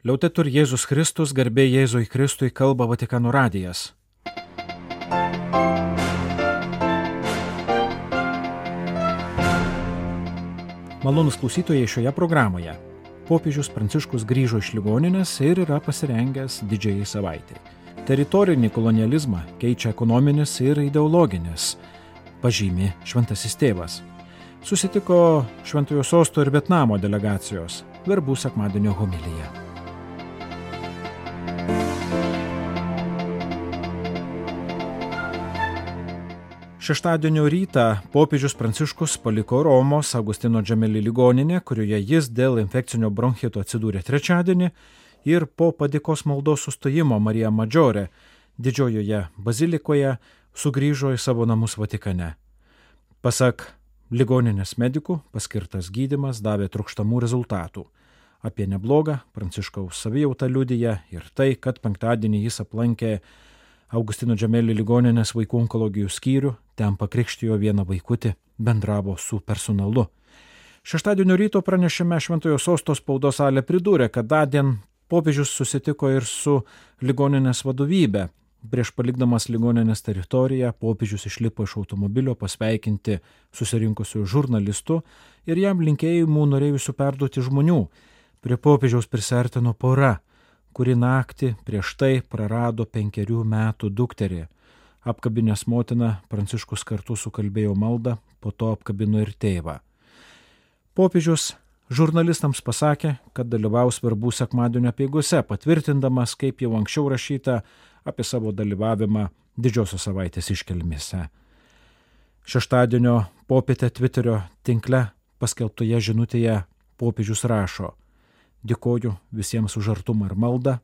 Liautetur Jėzus Kristus, garbė Jėzui Kristui, kalba Vatikano radijas. Malonus klausytojai šioje programoje. Popiežius Pranciškus grįžo iš ligoninės ir yra pasirengęs didžiai savaitai. Teritorinį kolonializmą keičia ekonominis ir ideologinis, pažymi šventasis tėvas. Susitiko Šventojo sosto ir Vietnamo delegacijos verbų sekmadienio homilyje. Šeštadienio rytą popiežius Pranciškus paliko Romos Augustino Džamelį ligoninę, kurioje jis dėl infekcinio bronchito atsidūrė trečiadienį ir po padėkos maldos sustojimo Marija Madžiorė didžiojoje bazilikoje sugrįžo į savo namus Vatikane. Pasak ligoninės medikų, paskirtas gydimas davė trukštamų rezultatų. Apie neblogą Pranciškaus savijautą liudyja ir tai, kad penktadienį jis aplankė Augustino Džamelį ligoninės vaikų onkologijų skyrių, ten pakrikštijo vieną vaikutį, bendravo su personalu. Šeštadienio ryto pranešime Šventojo sostos spaudos salė pridūrė, kad dadien popiežius susitiko ir su ligoninės vadovybė. Prieš palikdamas ligoninės teritoriją, popiežius išlipo iš automobilio pasveikinti susirinkusių žurnalistų ir jam linkėjimų norėjusių perduoti žmonių. Prie popiežiaus prisertino pora kuri naktį prieš tai prarado penkerių metų dukterį. Apkabinės motina Pranciškus kartu sukalbėjo maldą, po to apkabino ir tėvą. Popiežius žurnalistams pasakė, kad dalyvaus verbų sekmadienio peigose, patvirtindamas, kaip jau anksčiau rašyta, apie savo dalyvavimą didžiosios savaitės iškelmėse. Šeštadienio popietę Twitterio tinkle paskelbtoje žinutėje popiežius rašo, Dėkoju visiems už artumą ir maldą,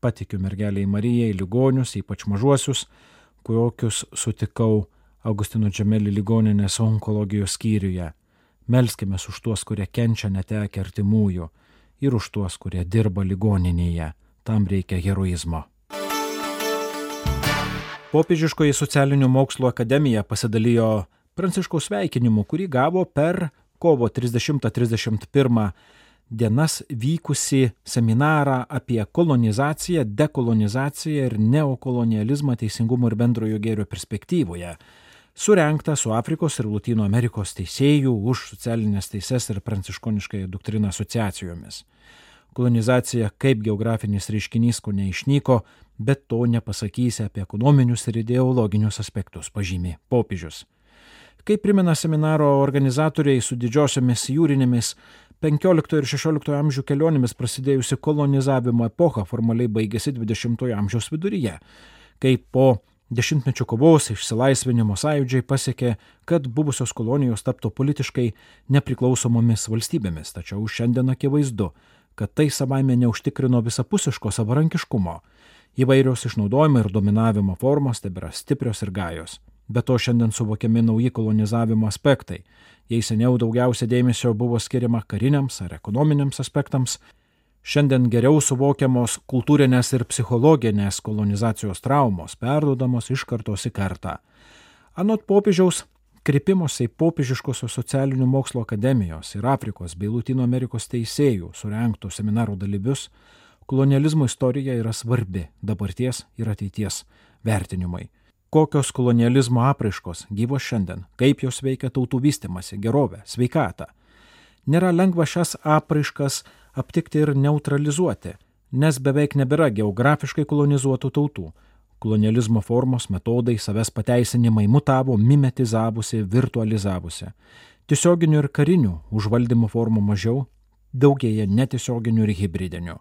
patikiu mergeliai Marijai, ligonius, ypač mažuosius, kokius sutikau Augustino Džemelį ligoninės onkologijos skyriuje. Melskime už tuos, kurie kenčia netekę artimųjų ir už tuos, kurie dirba ligoninėje. Tam reikia heroizmo. Popiežiškoji socialinių mokslo akademija pasidalijo Pranciškaus sveikinimu, kurį gavo per kovo 30-31 dienas vykusi seminarą apie kolonizaciją, dekolonizaciją ir neokolonializmą teisingumo ir bendrojo gėrio perspektyvoje, surenkta su Afrikos ir Latino Amerikos teisėjų už socialinės teises ir pranciškoniškąją doktriną asociacijomis. Kolonizacija kaip geografinis reiškinys ko neišnyko, bet to nepasakysi apie ekonominius ir ideologinius aspektus, pažymė popiežius. Kaip primena seminaro organizatoriai su didžiosiomis jūrinėmis 15 ir 16 amžių kelionėmis prasidėjusi kolonizavimo epocha formaliai baigėsi 20 amžiaus viduryje, kai po dešimtmečio kovos išsilaisvinimo sąjūdžiai pasiekė, kad buvusios kolonijos taptų politiškai nepriklausomomis valstybėmis, tačiau šiandien akivaizdu, kad tai savaime neužtikrino visapusiško savarankiškumo. Įvairios išnaudojimo ir dominavimo formos tebėra stiprios ir gajos. Be to šiandien suvokiami nauji kolonizavimo aspektai. Jei seniau daugiausia dėmesio buvo skiriama kariniams ar ekonominiams aspektams, šiandien geriau suvokiamos kultūrinės ir psichologinės kolonizacijos traumos, perdodamos iš kartos į kartą. Anot popiežiaus, kreipimosi į popiežiškosios socialinių mokslo akademijos ir Afrikos bei Latino Amerikos teisėjų surenktų seminarų dalyvius, kolonializmo istorija yra svarbi dabarties ir ateities vertinimai kokios kolonializmo apraiškos gyvos šiandien, kaip jos veikia tautų vystimasi, gerovę, sveikatą. Nėra lengva šias apraiškas aptikti ir neutralizuoti, nes beveik nebėra geografiškai kolonizuotų tautų. Kolonializmo formos, metodai, savęs pateisinimai mutavo, mimetizavusi, virtualizavusi. Tiesioginių ir karinių užvaldymo formų mažiau, daugėja netiesioginių ir hybridinių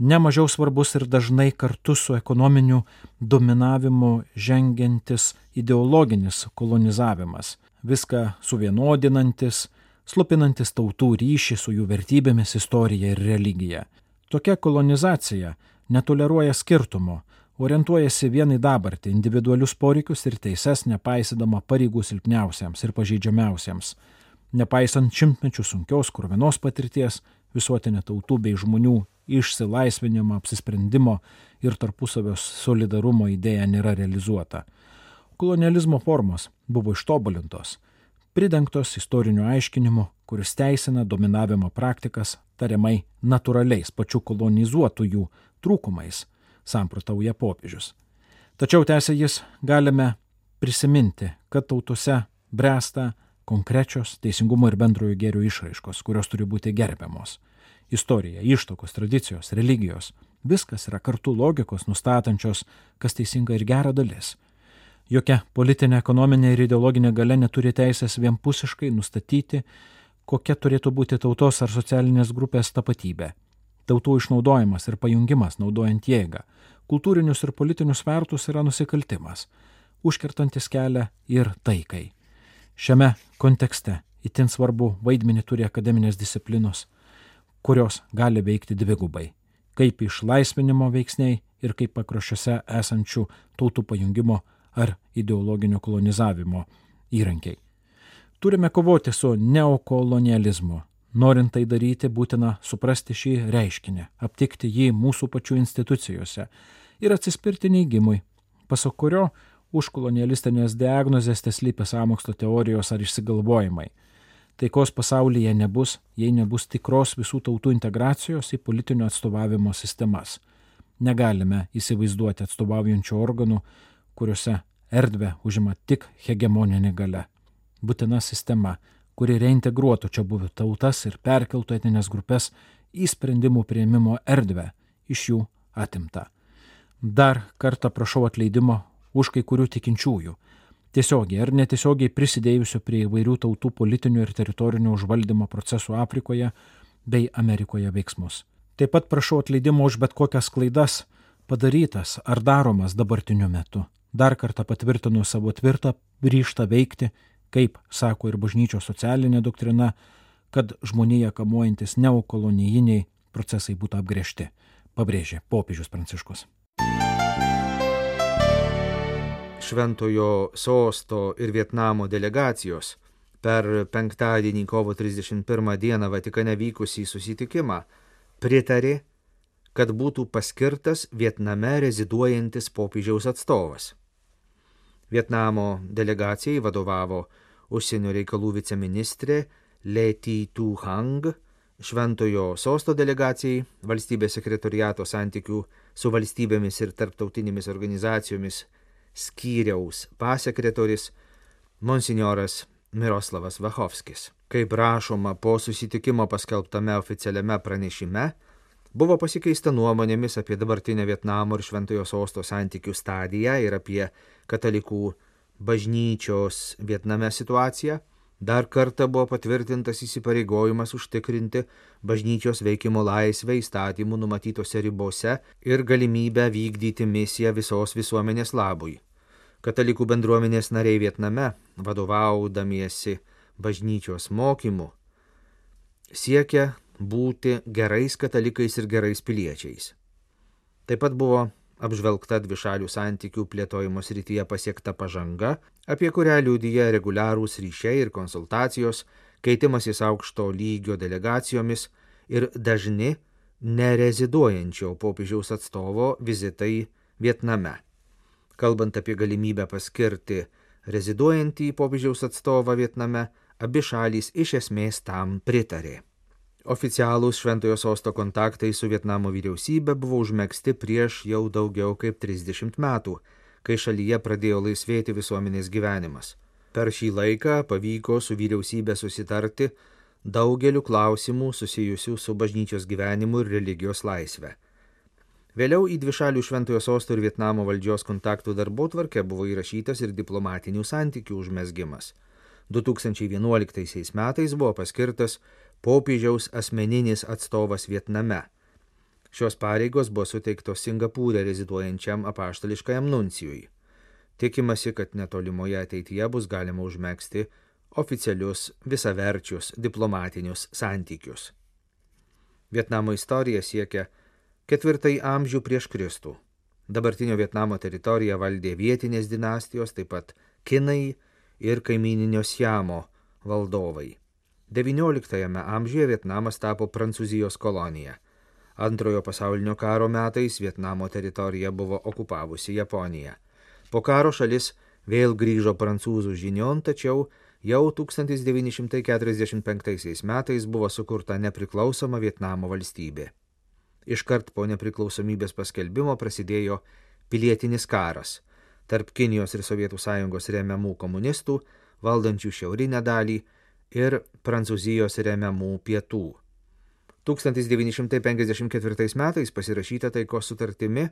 nemažiau svarbus ir dažnai kartu su ekonominiu dominavimu žengiantis ideologinis kolonizavimas, viską suvienodinantis, slopinantis tautų ryšį su jų vertybėmis, istorija ir religija. Tokia kolonizacija netoleruoja skirtumo, orientuojasi vien į dabartį, individualius poreikius ir teises, nepaisydama pareigų silpniausiems ir pažeidžiamiausiems. Nepaisant šimtmečių sunkios kurvenos patirties, visuotinė tautų bei žmonių išsilaisvinimo, apsisprendimo ir tarpusavio solidarumo idėja nėra realizuota. Kolonializmo formos buvo ištobulintos, pridengtos istoriniu aiškinimu, kuris teisina dominavimo praktikas tariamai natūraliais pačių kolonizuotųjų trūkumais, samprotauja popiežius. Tačiau tęsė jis, galime prisiminti, kad tautose bręsta konkrečios teisingumo ir bendrojo gėrio išraiškos, kurios turi būti gerbiamos. Istorija, ištokos, tradicijos, religijos - viskas yra kartu logikos nustatančios, kas teisinga ir gera dalis. Jokia politinė, ekonominė ir ideologinė gale neturi teisės vienpusiškai nustatyti, kokia turėtų būti tautos ar socialinės grupės tapatybė. Tautų išnaudojimas ir pajungimas naudojant jėgą, kultūrinius ir politinius svertus yra nusikaltimas, užkirtantis kelią ir taikai. Šiame kontekste itin svarbu vaidmenį turi akademinės disciplinos, kurios gali veikti dvigubai - kaip išlaisvinimo veiksniai ir kaip pakrošiuose esančių tautų pajungimo ar ideologinio kolonizavimo įrankiai. Turime kovoti su neokolonializmu. Norint tai daryti, būtina suprasti šį reiškinį, aptikti jį mūsų pačių institucijose ir atsispirti neigimui, pasak kurio už kolonialistinės diagnozės teslypia samokslo teorijos ar išsigalvojimai. Taikos pasaulyje nebus, jei nebus tikros visų tautų integracijos į politinio atstovavimo sistemas. Negalime įsivaizduoti atstovaujančių organų, kuriuose erdvę užima tik hegemoninė gale. Būtina sistema, kuri reintegruotų čia buvių tautas ir perkeltų etinės grupės į sprendimų prieimimo erdvę iš jų atimta. Dar kartą prašau atleidimo už kai kurių tikinčiųjų, tiesiogiai ar netiesiogiai prisidėjusių prie įvairių tautų politinių ir teritorinių užvaldymo procesų Afrikoje bei Amerikoje veiksmus. Taip pat prašau atleidimo už bet kokias klaidas padarytas ar daromas dabartiniu metu. Dar kartą patvirtinu savo tvirtą ryštą veikti, kaip sako ir bažnyčios socialinė doktrina, kad žmonėje kamuojantis neokolonijiniai procesai būtų apgriežti, pabrėžė popiežius Pranciškus. Šventojo sosto ir Vietnamo delegacijos per penktadienį kovo 31 dieną Vatikane vykusį susitikimą pritarė, kad būtų paskirtas Vietname reziduojantis popiežiaus atstovas. Vietnamo delegacijai vadovavo užsienio reikalų viceministrė Leti Tu Hang, Šventojo sosto delegacijai, valstybės sekretoriato santykių su valstybėmis ir tarptautinėmis organizacijomis skyriaus pasekretorius monsinjoras Miroslavas Vachovskis. Kaip rašoma po susitikimo paskelbtame oficialiame pranešime, buvo pasikeista nuomonėmis apie dabartinę Vietnamo ir Šventojo sosto santykių stadiją ir apie katalikų bažnyčios Vietname situaciją. Dar kartą buvo patvirtintas įsipareigojimas užtikrinti bažnyčios veikimo laisvę įstatymų numatytose ribose ir galimybę vykdyti misiją visos visuomenės labui. Katalikų bendruomenės nariai Vietname, vadovaudamiesi bažnyčios mokymu, siekia būti gerais katalikais ir gerais piliečiais. Taip pat buvo apžvelgta dvišalių santykių plėtojimo srityje pasiekta pažanga, apie kurią liūdija reguliarūs ryšiai ir konsultacijos, keitimasis aukšto lygio delegacijomis ir dažni nereziduojančio popiežiaus atstovo vizitai Vietname kalbant apie galimybę paskirti reziduojantį popiežiaus atstovą Vietname, abi šalys iš esmės tam pritarė. Oficialūs Šventojo sosto kontaktai su Vietnamo vyriausybė buvo užmėgsti prieš jau daugiau kaip 30 metų, kai šalyje pradėjo laisvėti visuomenės gyvenimas. Per šį laiką pavyko su vyriausybė susitarti daugeliu klausimų susijusių su bažnyčios gyvenimu ir religijos laisvė. Vėliau į dvišalių Šventojo sosto ir Vietnamo valdžios kontaktų darbo tvarkę buvo įrašytas ir diplomatinių santykių užmesgimas. 2011 metais buvo paskirtas popiežiaus asmeninis atstovas Vietname. Šios pareigos buvo suteiktos Singapūrė reziduojančiam apaštališkajam nuncijui. Tikimasi, kad netolimoje ateityje bus galima užmėgsti oficialius visaverčius diplomatinius santykius. Vietnamo istorija siekia ketvirtąjį amžių prieš Kristų. Dabartinio Vietnamo teritoriją valdė vietinės dinastijos, taip pat kinai ir kaimininio Siamo valdovai. XIX amžiuje Vietnamas tapo Prancūzijos kolonija. Antrojo pasaulinio karo metais Vietnamo teritoriją buvo okupavusi Japonija. Po karo šalis vėl grįžo prancūzų žinion, tačiau jau 1945 metais buvo sukurta nepriklausoma Vietnamo valstybė. Iškart po nepriklausomybės paskelbimo prasidėjo pilietinis karas tarp Kinijos ir Sovietų sąjungos remiamų komunistų, valdančių šiaurinę dalį, ir Prancūzijos remiamų pietų. 1954 metais pasirašyta taikos sutartimi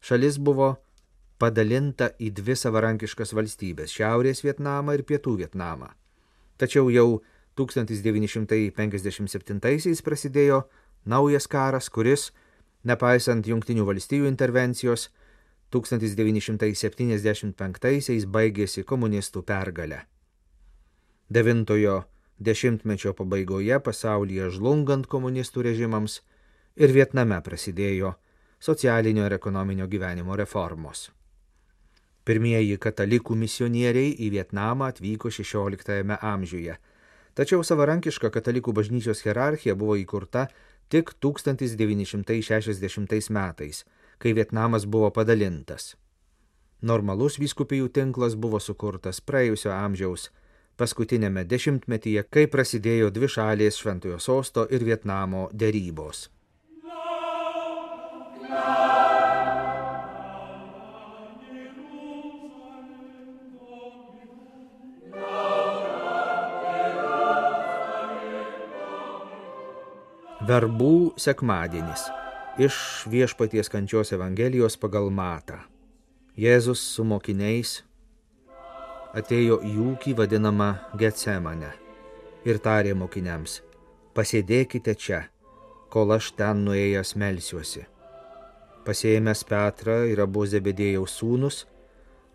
šalis buvo padalinta į dvi savarankiškas valstybės - Šiaurės Vietnamą ir Pietų Vietnamą. Tačiau jau 1957 prasidėjo naujas karas, kuris, nepaisant Junktinių valstybių intervencijos, 1975 baigėsi komunistų pergalę. Devintojo dešimtmečio pabaigoje pasaulyje žlungant komunistų režimams ir Vietname prasidėjo socialinio ir ekonominio gyvenimo reformos. Pirmieji katalikų misionieriai į Vietnamą atvyko XVI amžiuje, tačiau savarankiška katalikų bažnyčios hierarchija buvo įkurta tik 1960 metais, kai Vietnamas buvo padalintas. Normalus vyskupijų tinklas buvo sukurtas praėjusio amžiaus paskutinėme dešimtmetyje, kai prasidėjo dvi šalės Šventojo sosto ir Vietnamo dėrybos. Verbų sekmadienis iš viešpaties kančios Evangelijos pagal Matą. Jėzus su mokiniais atėjo į ūkį vadinamą Getsemane ir tarė mokiniams, pasėdėkite čia, kol aš ten nuėjęs melsiuosi. Pasėjęs Petrą ir abu Zebedėjaus sūnus,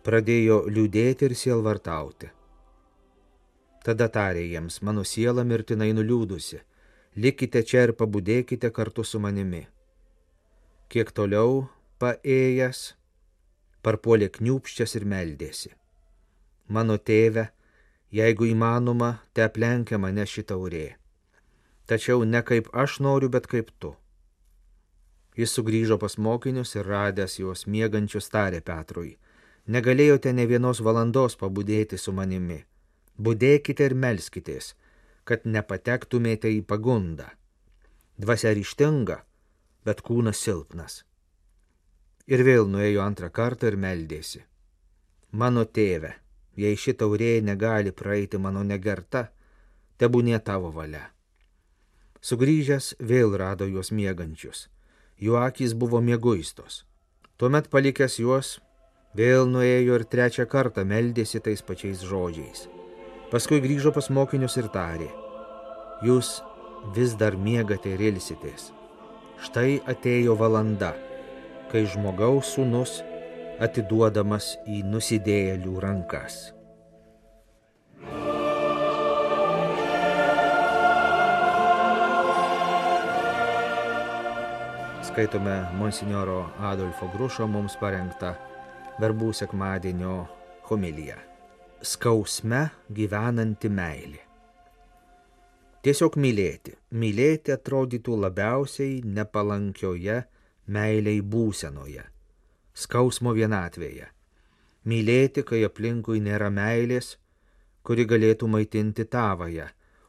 pradėjo liūdėti ir sielvartauti. Tada tarė jiems, mano siela mirtinai nuliūdusi likite čia ir pabudėkite kartu su manimi. Kiek toliau paėjęs, parpuolė kniūpščias ir meldėsi. Mano tėve, jeigu įmanoma, te aplenkia mane šitą urė. Tačiau ne kaip aš noriu, bet kaip tu. Jis sugrįžo pas mokinius ir radęs juos miegančius tarė Petrui. Negalėjote ne vienos valandos pabudėti su manimi. Budėkite ir melskitės, kad nepatektumėte į pagundą. Dvasia ryštinga, bet kūnas silpnas. Ir vėl nuėjo antrą kartą ir meldėsi. Mano tėve, jei ši taurė negali praeiti mano negerta, tebūnė tavo valia. Sugrįžęs vėl rado juos miegančius. Jų akys buvo mieguistos. Tuomet palikęs juos, vėl nuėjo ir trečią kartą meldėsi tais pačiais žodžiais. Paskui grįžo pas mokinius ir tarė, jūs vis dar miegate ir ilsitės. Štai atėjo valanda, kai žmogaus sūnus atiduodamas į nusidėjėlių rankas. Skaitome monsinjoro Adolfo Grušo mums parengtą verbų sekmadienio homiliją skausme gyvenanti meilė. Tiesiog mylėti. Mylėti atrodytų labiausiai nepalankioje meiliai būsenoje, skausmo vienatvėje. Mylėti, kai aplinkui nėra meilės, kuri galėtų maitinti tavąją,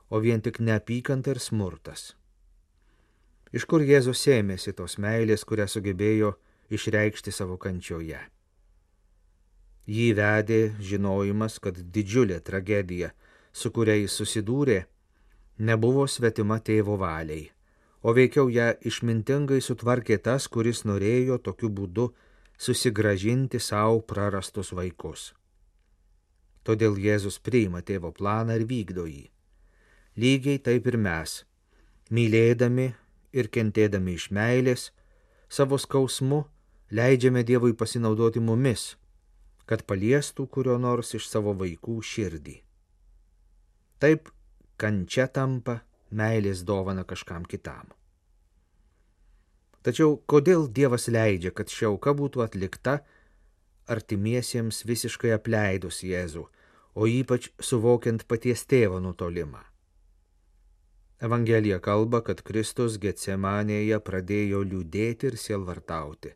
o vien tik neapykanta ir smurtas. Iš kur Jėzus ėmėsi tos meilės, kurią sugebėjo išreikšti savo kančioje. Jį vedė žinojimas, kad didžiulė tragedija, su kuria jis susidūrė, nebuvo svetima tėvo valiai, o veikiau ją išmintingai sutvarkė tas, kuris norėjo tokiu būdu susigražinti savo prarastus vaikus. Todėl Jėzus priima tėvo planą ir vykdo jį. Lygiai taip ir mes, mylėdami ir kentėdami iš meilės, savo skausmu leidžiame Dievui pasinaudoti mumis kad paliestų kurio nors iš savo vaikų širdį. Taip kančia tampa meilės dovana kažkam kitam. Tačiau kodėl Dievas leidžia, kad ši auka būtų atlikta artimiesiems visiškai apleidus Jėzų, o ypač suvokiant paties tėvo nutolimą? Evangelija kalba, kad Kristus Getsemanėje pradėjo liūdėti ir sielvartauti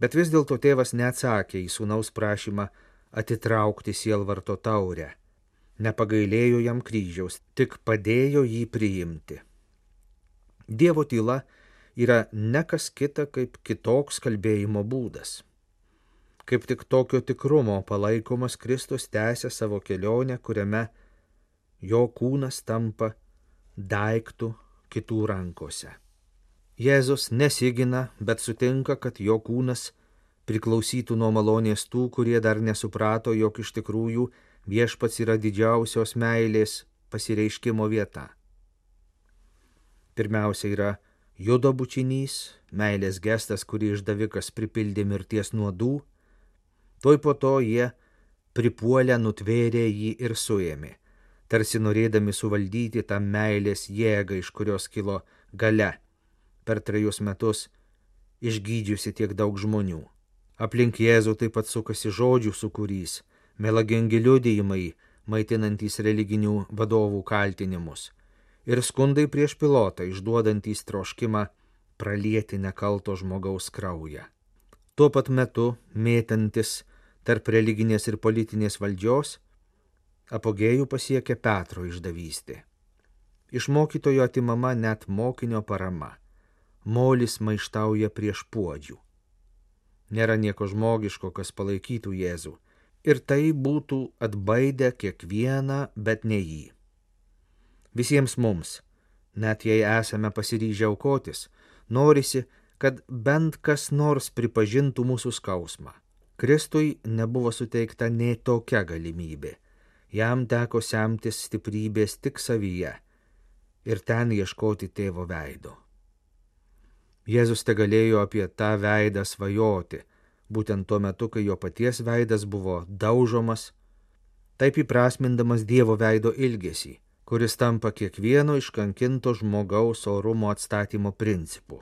Bet vis dėlto tėvas neatsakė į sūnaus prašymą atitraukti sielvarto taurę. nepagailėjo jam kryžiaus, tik padėjo jį priimti. Dievo tyla yra ne kas kita kaip kitoks kalbėjimo būdas. Kaip tik tokio tikrumo palaikomas Kristus tęsia savo kelionę, kuriame jo kūnas tampa daiktų kitų rankose. Jėzus nesigina, bet sutinka, kad jo kūnas priklausytų nuo malonės tų, kurie dar nesuprato, jog iš tikrųjų viešpats yra didžiausios meilės pasireiškimo vieta. Pirmiausia yra judo bučinys, meilės gestas, kurį išdavikas pripildė mirties nuodų, toj po to jie pripuolę nutvėrė jį ir suėmė, tarsi norėdami suvaldyti tą meilės jėgą, iš kurios kilo gale per trejus metus išgydžiusi tiek daug žmonių. Aplink Jėzų taip pat sukasi žodžių sukūrys, melagingi liudijimai, maitinantys religinių vadovų kaltinimus ir skundai prieš pilotą išduodantys troškimą pralieti nekalto žmogaus kraują. Tuo pat metu mėtantis tarp religinės ir politinės valdžios, apogėjų pasiekia Petro išdavystė. Iš mokytojo atimama net mokinio parama. Molis maištauja prieš puodžių. Nėra nieko žmogiško, kas palaikytų Jėzų. Ir tai būtų atbaidę kiekvieną, bet ne jį. Visiems mums, net jei esame pasiryžę aukotis, norisi, kad bent kas nors pripažintų mūsų skausmą. Kristui nebuvo suteikta nei tokia galimybė. Jam teko semtis stiprybės tik savyje ir ten ieškoti tėvo veido. Jėzus te galėjo apie tą veidą svajoti, būtent tuo metu, kai jo paties veidas buvo daužomas, taip įprasmindamas Dievo veido ilgesį, kuris tampa kiekvieno iškankinto žmogaus orumo atstatymo principu.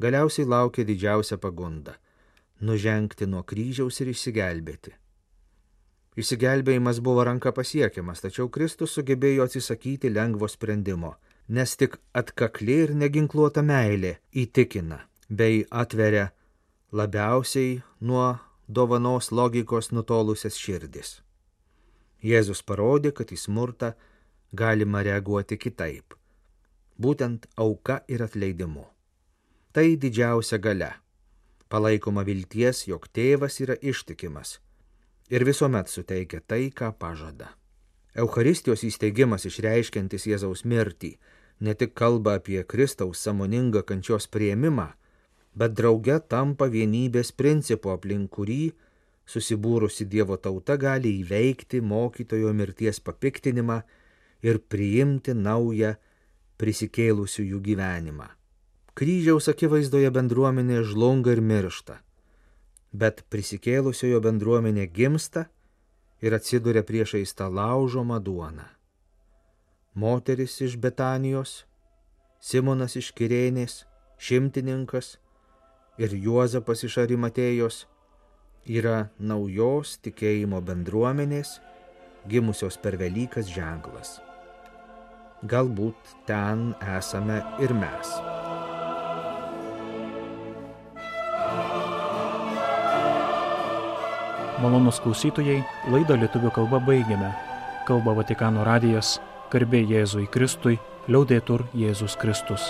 Galiausiai laukia didžiausia pagunda - nužengti nuo kryžiaus ir išsigelbėti. Išsigelbėjimas buvo ranka pasiekiamas, tačiau Kristus sugebėjo atsisakyti lengvo sprendimo nes tik atkakli ir neginkluota meilė įtikina bei atveria labiausiai nuo dovanos logikos nutolusias širdis. Jėzus parodė, kad į smurtą galima reaguoti kitaip - būtent auka ir atleidimu. Tai didžiausia gale - palaikoma vilties, jog tėvas yra ištikimas ir visuomet suteikia tai, ką pažada. Eucharistijos įsteigimas išreiškiantis Jėzaus mirtį ne tik kalba apie Kristaus samoningą kančios prieimimą, bet drauge tampa vienybės principu, aplink kurį susibūrusi Dievo tauta gali įveikti mokytojo mirties papiktinimą ir priimti naują prisikėlusiųjų gyvenimą. Kryžiaus akivaizdoje bendruomenė žlunga ir miršta, bet prisikėlusiojo bendruomenė gimsta ir atsiduria priešais tą laužomą duoną moteris iš Betanijos, Simonas iš Kirėnės, šimtininkas ir Juozapas iš Arimatėjos yra naujos tikėjimo bendruomenės, gimusios per Velykas ženklas. Galbūt ten esame ir mes. Malonus klausytojai, laidą lietuvių kalba baigiame. Kalba Vatikano radijas Garbė Jėzui Kristui, liaudėtur Jėzus Kristus.